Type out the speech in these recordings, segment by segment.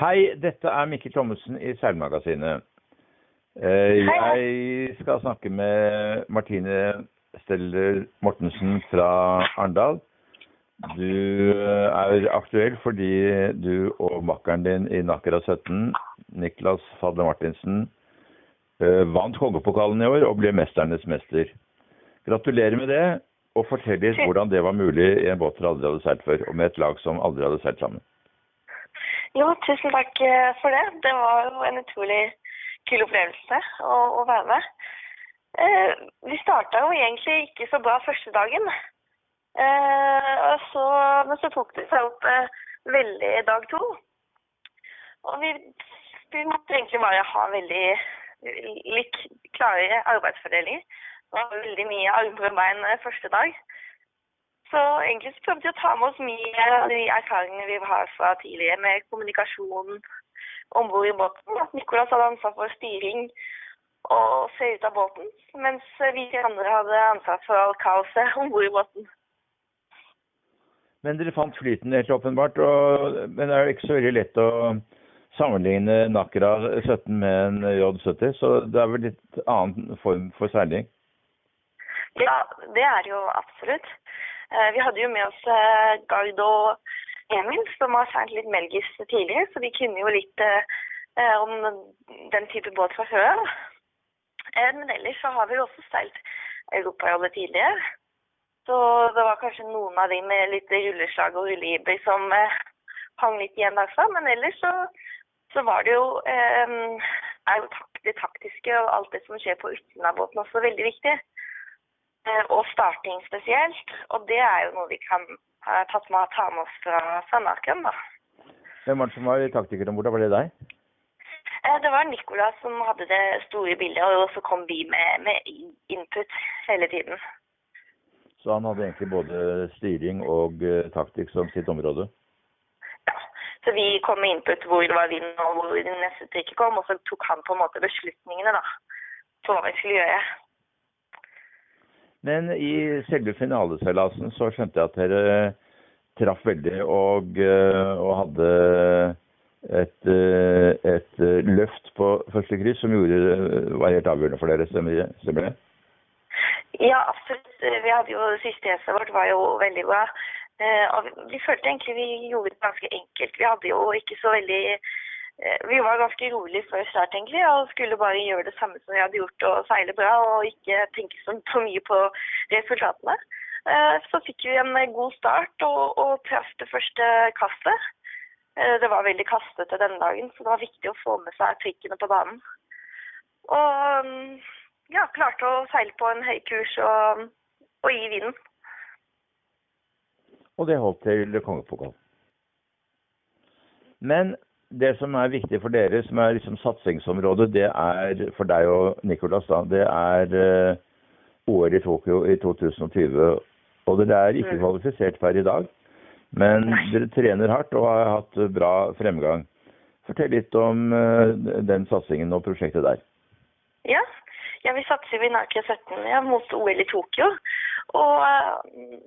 Hei, dette er Mikkel Thommessen i Seilmagasinet. Eh, Jeg skal snakke med Martine Steller Mortensen fra Arendal. Du er aktuell fordi du og makkeren din i Nakra 17, Niklas Fadle Martinsen, eh, vant kongepokalen i år og ble mesternes mester. Gratulerer med det, og fortell litt hvordan det var mulig i en båt dere aldri hadde seilt før, og med et lag som aldri hadde seilt sammen. Jo, tusen takk eh, for det. Det var jo en utrolig kul opplevelse å, å være med. Eh, vi starta jo egentlig ikke så bra første dagen. Eh, så, men så tok det seg opp eh, veldig dag to. Og vi, vi måtte egentlig bare ha veldig litt klare arbeidsfordelinger. Det var veldig mye armer og bein eh, første dag. Så egentlig så prøvde vi å ta med oss mye av de erfaringene vi har fra tidligere med kommunikasjon om bord i båten. At Nicolas hadde ansvar for styring og se ut av båten, mens vi andre hadde ansvar for all kaoset om bord i båten. Men dere fant flyten helt åpenbart, og, men det er jo ikke så veldig lett å sammenligne Nakra 17 med en J70, så det er vel litt annen form for seiling? Ja, det er jo absolutt. Eh, Vi hadde jo med oss eh, Gard og Emil, som har seilt litt Melgis tidligere, så de kunne jo litt eh, om den type båt fra før. Men ellers så har vi jo også seilt europajolle tidligere. Så det var kanskje noen av de med litt rulleslag og rulleibber som hang litt igjen derfra. Men ellers så, så var det jo eh, det taktiske og alt det som skjer på utsiden av båten også veldig viktig. Eh, og starting spesielt. Og det er jo noe vi kan ha tatt med, ta med oss fra, Sandaken, da. Hvem var det som var taktiker om bord? Var det deg? Eh, Det var Nicolas som hadde det store bildet, og så kom vi med, med input hele tiden. Så han hadde egentlig både styring og eh, taktikk som sitt område? Ja. Så vi kom med input hvor det var vind og hvor det neste trikket kom, og så tok han på en måte beslutningene da, på hva vi skulle gjøre. Men i selve finaleseilasen så skjønte jeg at dere traff veldig og, eh, og hadde et, eh, et eh, løft på første kryss som gjorde, var helt avgjørende for dere, stemmer? Stemmer det? Ja, absolutt. Vi hadde jo siste gjesset vårt var jo veldig bra. Eh, Og vi, følte egentlig vi gjorde det ganske enkelt. Vi hadde jo ikke så veldig eh, Vi var ganske rolig før start, egentlig, og skulle bare gjøre det samme som vi hadde gjort og seile bra, og ikke tenke så, så mye på resultatene. Eh, Så fikk vi en god start og, og traff det første kastet. Eh, Det var veldig kastete denne dagen, så det var viktig å få med seg trikkene på banen. Og mm, ja, klarte å seile på en høy kurs og, og gi vinden. Og det holdt til kongepokalen. Men det som er viktig for dere, som er liksom satsingsområdet, det er for deg og Nicolas, da, det er eh, OL i Tokyo i 2020. Og dere er ikke Mm. kvalifisert per i dag, men dere trener hardt og har hatt bra fremgang. Fortell litt om eh, den satsingen og prosjektet der. Ja, ja vi satser jo i Nake 17 ja, mot OL i Tokyo. Og eh,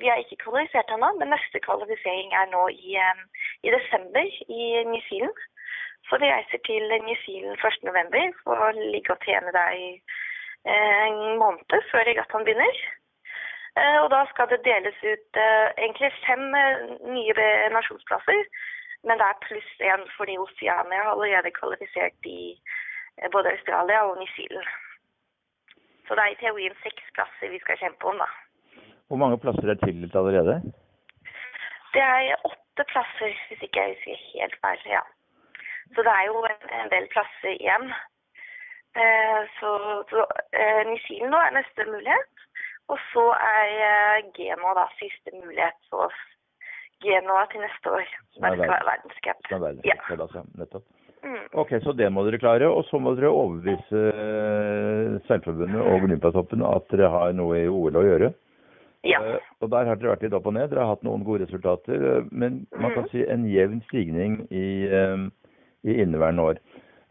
vi er ikke kvalifisert ennå, men neste kvalifisering er nå i, eh, i desember i New Zealand. Så vi reiser til New Zealand 1. november for å ligge og trene der i eh, en måned før regattaen begynner. Eh, Og da skal det deles ut eh, egentlig fem nye nasjonsplasser. Men det er pluss én fordi Oceania har allerede kvalifisert i både Australia og New Zealand. Så det er i teorien seks plasser vi skal kjempe om, da. Hvor mange plasser er tildelt allerede? Det er åtte plasser, hvis ikke jeg husker helt feil. ja. Så det er jo en, en del plasser igjen. Eh, så så eh, New Zealand nå er neste mulighet. Og så er eh, Genoa da siste mulighet for oss. Genoa til neste år, Som er verdenscup. Som er Ja. altså. Nettopp. Mm. Ok, så det må dere klare. Og så må dere overbevise eh, Seilforbundet og Olympiatoppen at dere har noe i OL å gjøre. ja. Uh, Og der har dere vært litt opp og ned. Dere har hatt noen gode resultater. eh, Men man kan mm. si en jevn stigning i, eh, i inneværende år.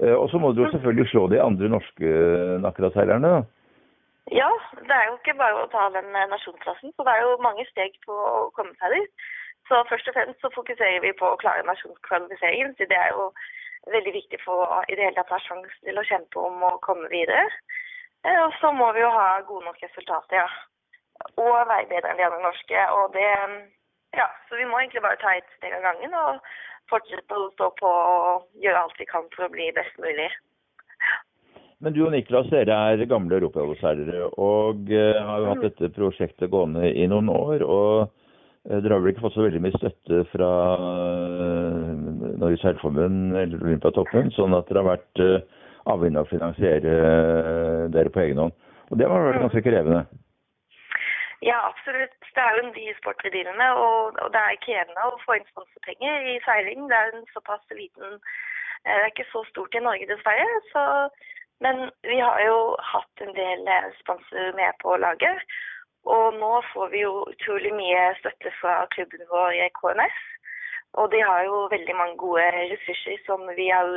Eh, Og så må du jo selvfølgelig slå de andre norske Nakra-seilerne. da. Ja, det er jo ikke bare å ta den eh, nasjonsklassen, så det er jo mange steg på å komme seg dit. Så først og fremst så fokuserer vi på å klare nasjonskvalifiseringen, så det er jo veldig viktig for å i det hele tatt ha sjanse til å kjempe om å komme videre. Eh, og så må vi jo ha gode nok resultater, ja. Og være bedre enn de andre norske. Og det Ja, så vi må egentlig bare ta ett steg av gangen og fortsette å stå på og gjøre alt vi kan for å bli best mulig. Men du og Niklas dere er gamle europaseilere og uh, har jo hatt dette prosjektet gående i noen år. og uh, Dere har vel ikke fått så veldig mye støtte fra uh, Norges Seilforbund eller Olympiatoppen, sånn at dere har vært avhengig av å finansiere dere på egen hånd. Og det har vært ganske krevende? Ja, absolutt. Det er jo en dyr sport vi driver med, og, og, det er krevende å få inn sponsorpenger i seiling. Det er en såpass liten Det er ikke så stort i Norge, dessverre. Så, men vi har jo hatt en del sponsorer med på laget. Og nå får vi jo utrolig mye støtte fra klubben vår i KNS. Og de har jo veldig mange gode ressurser som vi har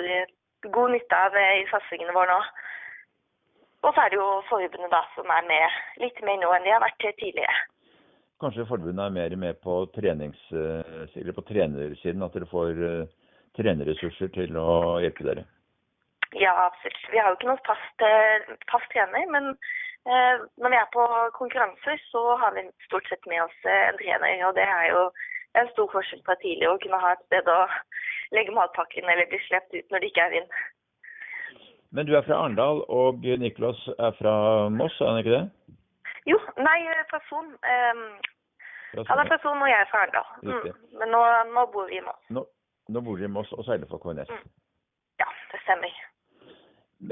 god nytte av i satsingene våre nå. Og så er det jo forbundet da som er med litt mer nå enn de har vært tidligere. Kanskje forbundet er mer med på, eller på trenersiden, at dere får uh, trenerressurser til å hjelpe dere? Ja, absolutt. Vi har jo ikke noen fast, uh, fast trener, men eh, når vi er på konkurranser, så har vi stort sett med oss en trener. Og det er jo en stor forskjell fra tidligere å kunne ha et sted å legge matpakken eller bli sluppet ut når det ikke er vind. Men du er fra Arendal, og Niklas er fra Moss, er han ikke det? Jo, nei, fra Son. Um, han er fra Son, og jeg er fra Arendal. Mm. Men nå, nå, bor vi i Moss. Nå, nå bor dere i Moss og seiler for KNS? Mm. Ja, det stemmer.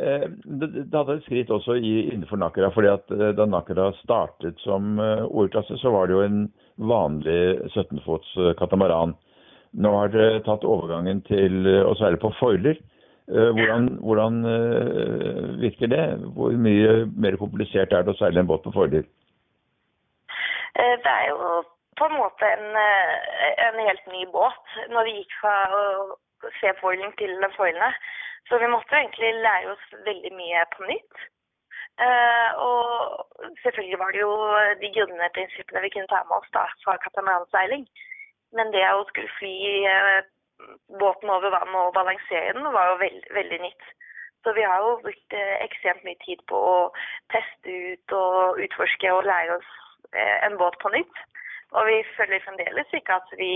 Eh, det, det hadde et skritt også i, innenfor Nakra. fordi at eh, Da Nakra startet som uh, OL-klasse, så var det jo en vanlig 17-fots katamaran. Nå har dere tatt overgangen til å seile på foiler. Eh, hvordan, hvordan uh, virker det? Hvor mye mer komplisert er det å seile en båt på fordel? Eh, det er jo på en måte en, en helt ny båt når vi gikk fra å se foiling til foilene. Så vi måtte egentlig lære oss veldig mye på nytt. Og selvfølgelig var det jo de grunnprinsippene prinsippene vi kunne ta med oss da, fra katamaranseiling. Men det å skulle fly båten over vann og balansere den var jo veld, veldig nytt. Så vi har jo brukt eh, ekstremt mye tid på å teste ut og utforske og lære oss eh, en båt på nytt. Og vi føler fremdeles ikke at vi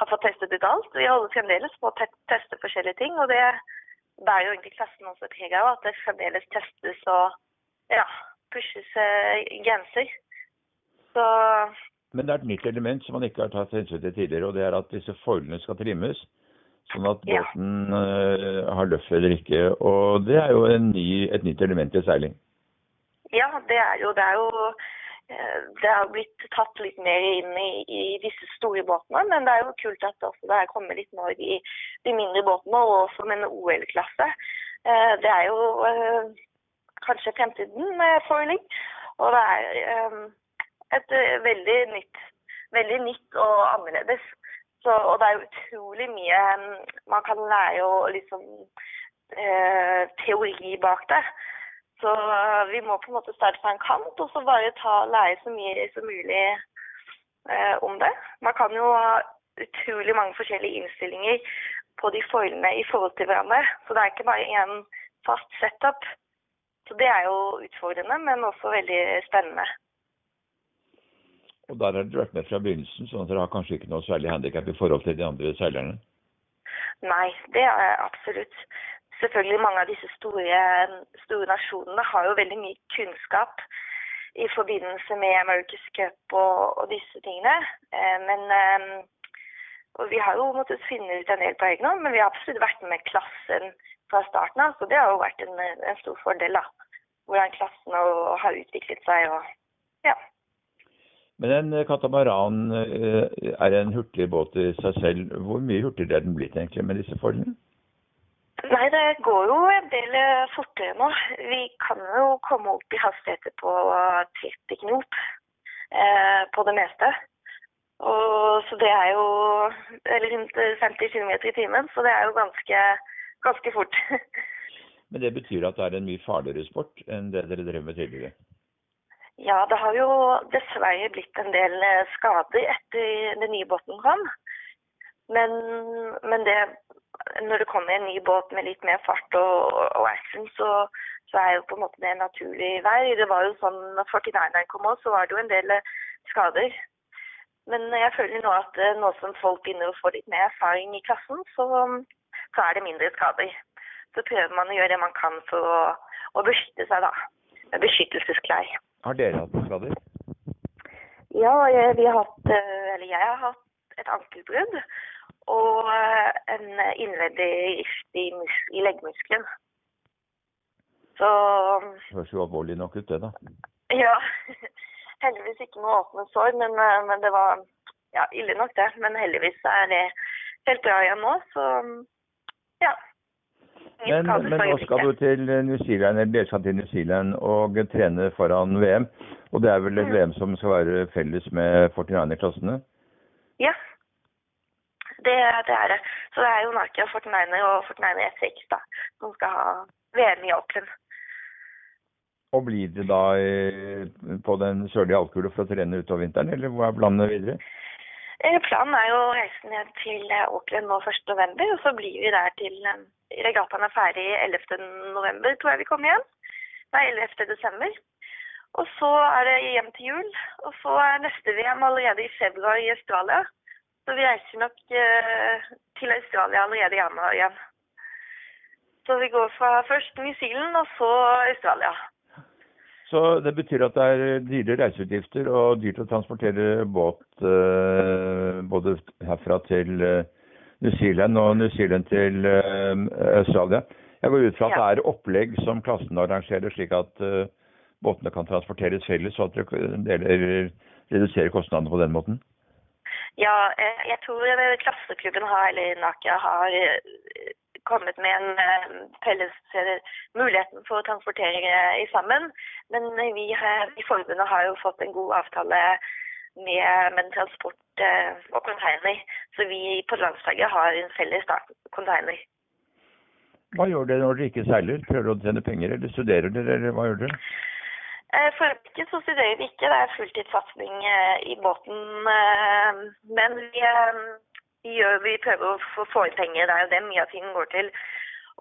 har fått testet ut alt. Vi holder fremdeles på å te teste forskjellige ting, og det bærer jo egentlig klassen også preg av at det fremdeles testes og ja, pushes eh, grenser. Så men det er et nytt element som man ikke har tatt hensyn til tidligere, og det er at disse foilene skal trimmes. Sånn at båten ja. uh, har løft eller ikke. Og det er jo ny, et nytt element i seiling. Ja, det er jo det. Er jo, uh, det har blitt tatt litt mer inn i, i, disse store båtene. Men det er jo kult at også det er kommet litt mer i de, mindre båtene, og også med en OL-klasse. Uh, det er jo kanskje fremtiden med foiling. Og det er et uh, veldig nytt, veldig nytt og annerledes. Så, og det er jo utrolig mye um, man kan lære og liksom eh, teori bak det. Så uh, vi må på en måte starte fra en kant og så bare ta, lære så mye som mulig om det. Man kan jo ha utrolig mange forskjellige innstillinger på de foilene i forhold til hverandre. Så det er ikke bare én fast setup. Så det er jo utfordrende, men også veldig spennende. Og der har dere vært med fra begynnelsen, sånn at dere har kanskje ikke noe særlig handikap i forhold til de andre seilerne? Nei, det er absolutt. Selvfølgelig mange av disse store, store nasjonene har jo veldig mye kunnskap i forbindelse med America's Cup og, og disse tingene. Eh, men eh, og vi har jo måttet finne ut en del på egen hånd, men vi har absolutt vært med klassen fra starten av. Så det har jo vært en, en stor fordel. da. Hvordan klassen har utviklet seg. og ja. Men en eh, katamaran eh, er en hurtig båt i seg selv. Hvor mye hurtigere er den blitt egentlig med disse fordelene? Nei, det går jo en del eh, fortere nå. Vi kan jo komme opp i hastigheter på 30 knop eh, på det meste. Og, så det er jo eller rundt 50 km i timen, så det er jo ganske, ganske fort. Men det betyr at det er en mye farligere sport enn det dere drev med tidligere? Ja, det har jo dessverre blitt en del eh, skader etter den nye båten kom. Men, men det når det kommer en ny båt med litt mer fart og, og action, så, så er jo på en måte det en naturlig vei. Det var jo sånn når 49eren kom òg, så var det jo en del eh, skader. Men jeg føler nå at eh, nå som folk begynner å få litt mer erfaring i klassen, så, så er det mindre skader. Så prøver man å gjøre det man kan for å, å beskytte seg, da. Beskyttelsesklær. Har dere hatt skader? Ja, vi har hatt, eh, eller jeg har hatt et ankelbrudd og eh, en innvendig rift i, mus- i leggmuskelen. Så Høres jo alvorlig nok ut, det, da. ja. Heldigvis ikke noe åpne sår, men, eh, men det var ja, ille nok, det. Men heldigvis er det helt bra igjen nå, så ja. Men, men nå skal du til New Zealand, eller dere skal til New Zealand og trene foran VM. Og det er vel et Mm. VM som skal være felles med 49-klassene? Ja. Det, det er det. Så det er jo Nakia 49 og 49 F6 da, som skal ha VM i Auckland. Og blir det da eh, på den sørlige halvkule for å trene utover vinteren, eller hva er planene videre? Eh, Planen er jo å reise ned til eh, Auckland nå 1. november, og så blir vi der til eh, regattaen er ferdig 11. november, tror jeg vi kommer hjem. Nei, 11. desember. Og så er det hjem til jul, og så er neste VM allerede i februar i Australia. Så vi reiser nok eh, til Australia allerede i januar igjen. Så vi går fra først New Zealand og så Australia. Så det betyr at det er dyre reiseutgifter og dyrt å transportere båt eh, både herfra til eh, New Zealand og New Zealand til eh, Australia. Jeg går ut fra at Ja. det er opplegg som klassen arrangerer, slik at eh, båtene kan transporteres felles, og at dere reduserer kostnadene på den måten. Ja, eh, jeg tror klasseklubben har, eller Nakia har kommet med en felles muligheten for å transportere sammen. Men vi i forbundet har jo fått en god avtale med, med transport eh, og container. Så vi på landslaget har en felles da, container. Hva gjør dere når dere ikke seiler? Prøver dere å tjene penger, eller studerer dere, eller hva gjør dere? Eh, For øyeblikket så studerer vi ikke, det er fulltidssatsing eh, i båten. Men vi, vi, gjør, vi prøver å få- inn penger, det er jo det mye av tiden går til.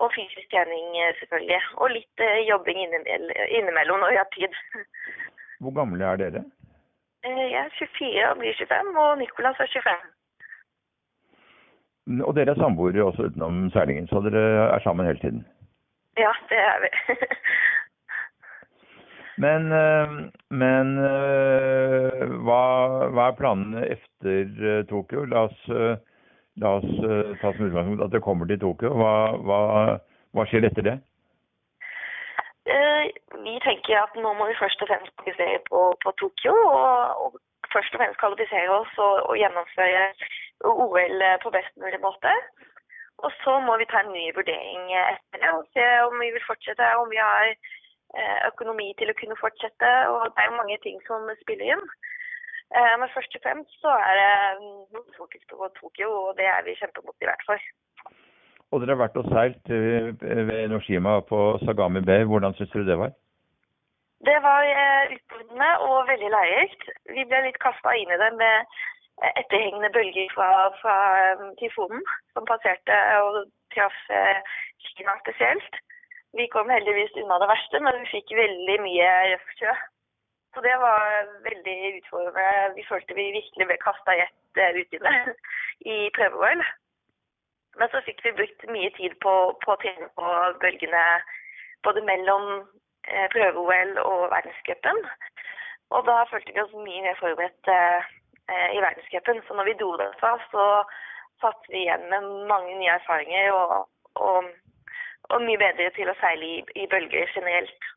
Og fysisk trening selvfølgelig. Og litt jobbing innimellom når vi har tid. Hvor gamle er dere? Jeg er 24 og blir 25, og Nicolas er 25. Og dere er samboere også utenom seilingen, så dere er sammen hele tiden. Ja, det er vi. Men, eh, men eh, hva, hva er planene etter eh, Tokyo? La oss, la oss ta som utgangspunkt at dere kommer til Tokyo. Hva, hva, hva skjer etter det? Eh, Vi tenker at nå må vi først og fremst fokusere på, på Tokyo, og, og først og fremst kvalifisere oss og, og gjennomføre OL på best mulig måte. Og så må vi ta en ny vurdering etter det og se om vi vil fortsette, om vi har eh, økonomi til å kunne fortsette. Og det er jo mange ting som spiller inn. Eh, Men først og fremst så er det mm, fokus på Tokyo, og det er vi kjempemotivert for. Og dere har vært og seilt eh, ved Noshima på Sagami Bay. Hvordan syns dere det var? Det var eh, utfordrende og veldig lærerikt. Vi ble litt kasta inn i det med eh, etterhengende bølger fra, fra tyfonen som passerte og traff Kina spesielt. Vi kom heldigvis unna det verste, men vi fikk veldig mye røff sjø. Så det var veldig utfordrende. Vi følte vi virkelig ble kasta i det i prøve-OL. Men så fikk vi brukt mye tid på, på å trene på bølgene både mellom eh, prøve-OL og verdenscupen. Og da følte vi oss mye mer forberedt eh, eh, i verdenscupen. Så når vi dro derfra, så satt vi igjen med mange nye erfaringer og, og, og mye bedre til å seile i, i bølger generelt.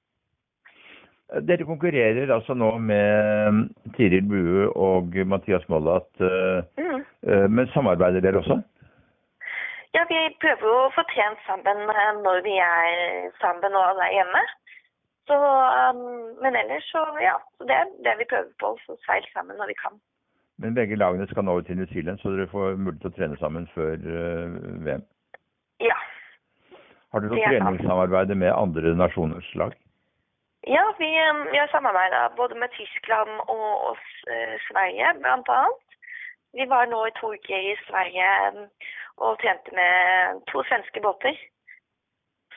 Dere konkurrerer altså nå med Tiril Bue og Mathias Mollat. eh, Mm. eh, Men samarbeider dere også? Ja, vi prøver jo å få trent sammen eh, når vi er sammen og alle er hjemme. Så, um, men ellers så, ja, så det er det vi prøver på, Så seil sammen når vi kan. Men begge lagene skal nå ut til New Zealand, så dere får mulighet til å trene sammen før eh, VM. Ja. Har dere noe treningssamarbeid med andre nasjoners lag? Ja, vi, um, vi har samarbeida både med Tyskland og, og eh, Sverige, annet. Vi var nå i to uker i Sverige um, og trente med to svenske båter.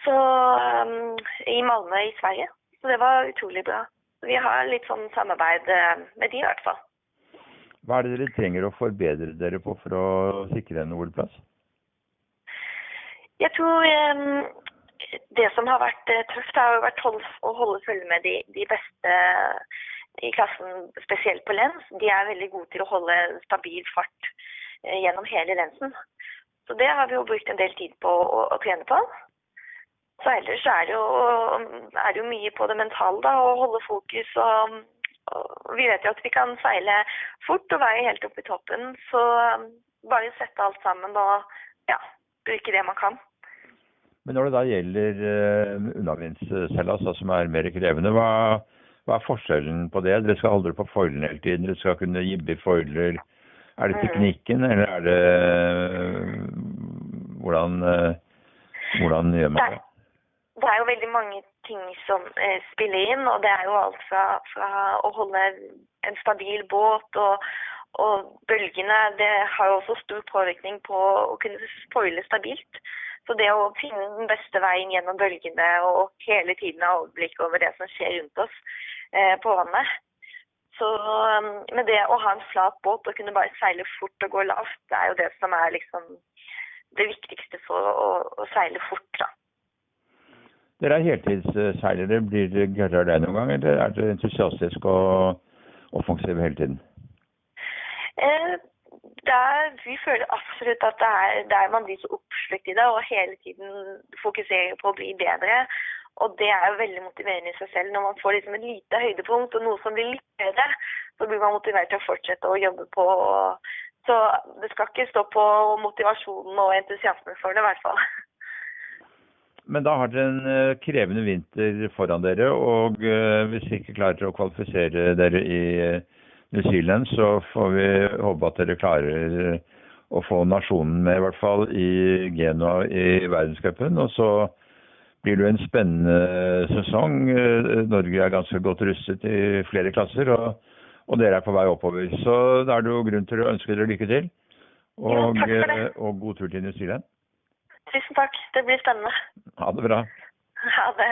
Så um, I Malmö i Sverige. Så det var utrolig bra. Vi har litt sånn samarbeid uh, med de i hvert fall. Hva er det dere trenger å forbedre dere på for å sikre en OL-plass? Jeg tror um, det som har vært uh, tøft, har vært å holde følge med de, de beste i klassen, spesielt på lens. De er veldig gode til å holde stabil fart uh, gjennom hele lensen. Så det har vi jo brukt en del tid på å, å trene på. Så ellers er det, jo, er det jo mye på det mentale, da. Å holde fokus og, og Vi vet jo at vi kan seile fort og være helt oppe i toppen. Så um, bare sette alt sammen og ja, bruke det man kan. Men når det da gjelder uh, unnavindseilas, som er mer krevende, hva, hva, er forskjellen på det? Dere skal holde på foilene hele tiden, dere skal kunne jibbe foiler. Er det teknikken, eller er det hvordan, uh, hvordan gjør man det? det er jo veldig mange ting som eh, spiller inn. Og det er jo alt fra, fra å holde en stabil båt og, og, bølgene. Det har jo også stor påvirkning på å kunne spoile stabilt. Så det å finne den beste veien gjennom bølgene og hele tiden ha overblikk over det som skjer rundt oss eh, på vannet. Så um, med det å ha en flat båt og kunne bare seile fort og gå lavt, det er jo det som er liksom det viktigste for å, å seile fort. da. Dere er heltidsseilere. Blir dere gørra det noen gang, eller er dere entusiastisk og offensive hele tiden? Eh, er, vi føler absolutt at det er der man blir så oppslukt i det og hele tiden fokuserer på å bli bedre. Og det er jo veldig motiverende i seg selv. Når man får liksom et lite høydepunkt og noe som blir litt bedre, så blir man motivert til å fortsette å jobbe på. Så det skal ikke stå på motivasjonen og entusiasmen for det, i hvert fall. Men da har dere en eh, krevende vinter foran dere, og eh, hvis dere ikke klarer å kvalifisere dere i eh, New Zealand, så får vi håpe at dere klarer å få nasjonen med, i hvert fall i Genoa i verdenscupen. Og så blir det en spennende sesong. Norge er ganske godt rustet i flere klasser, og, og dere er på vei oppover. Så da er det jo grunn til å ønske dere lykke til. Og, ja, og god tur til New Zealand. Tusen takk. Det blir spennende. Ha det bra. Ha det.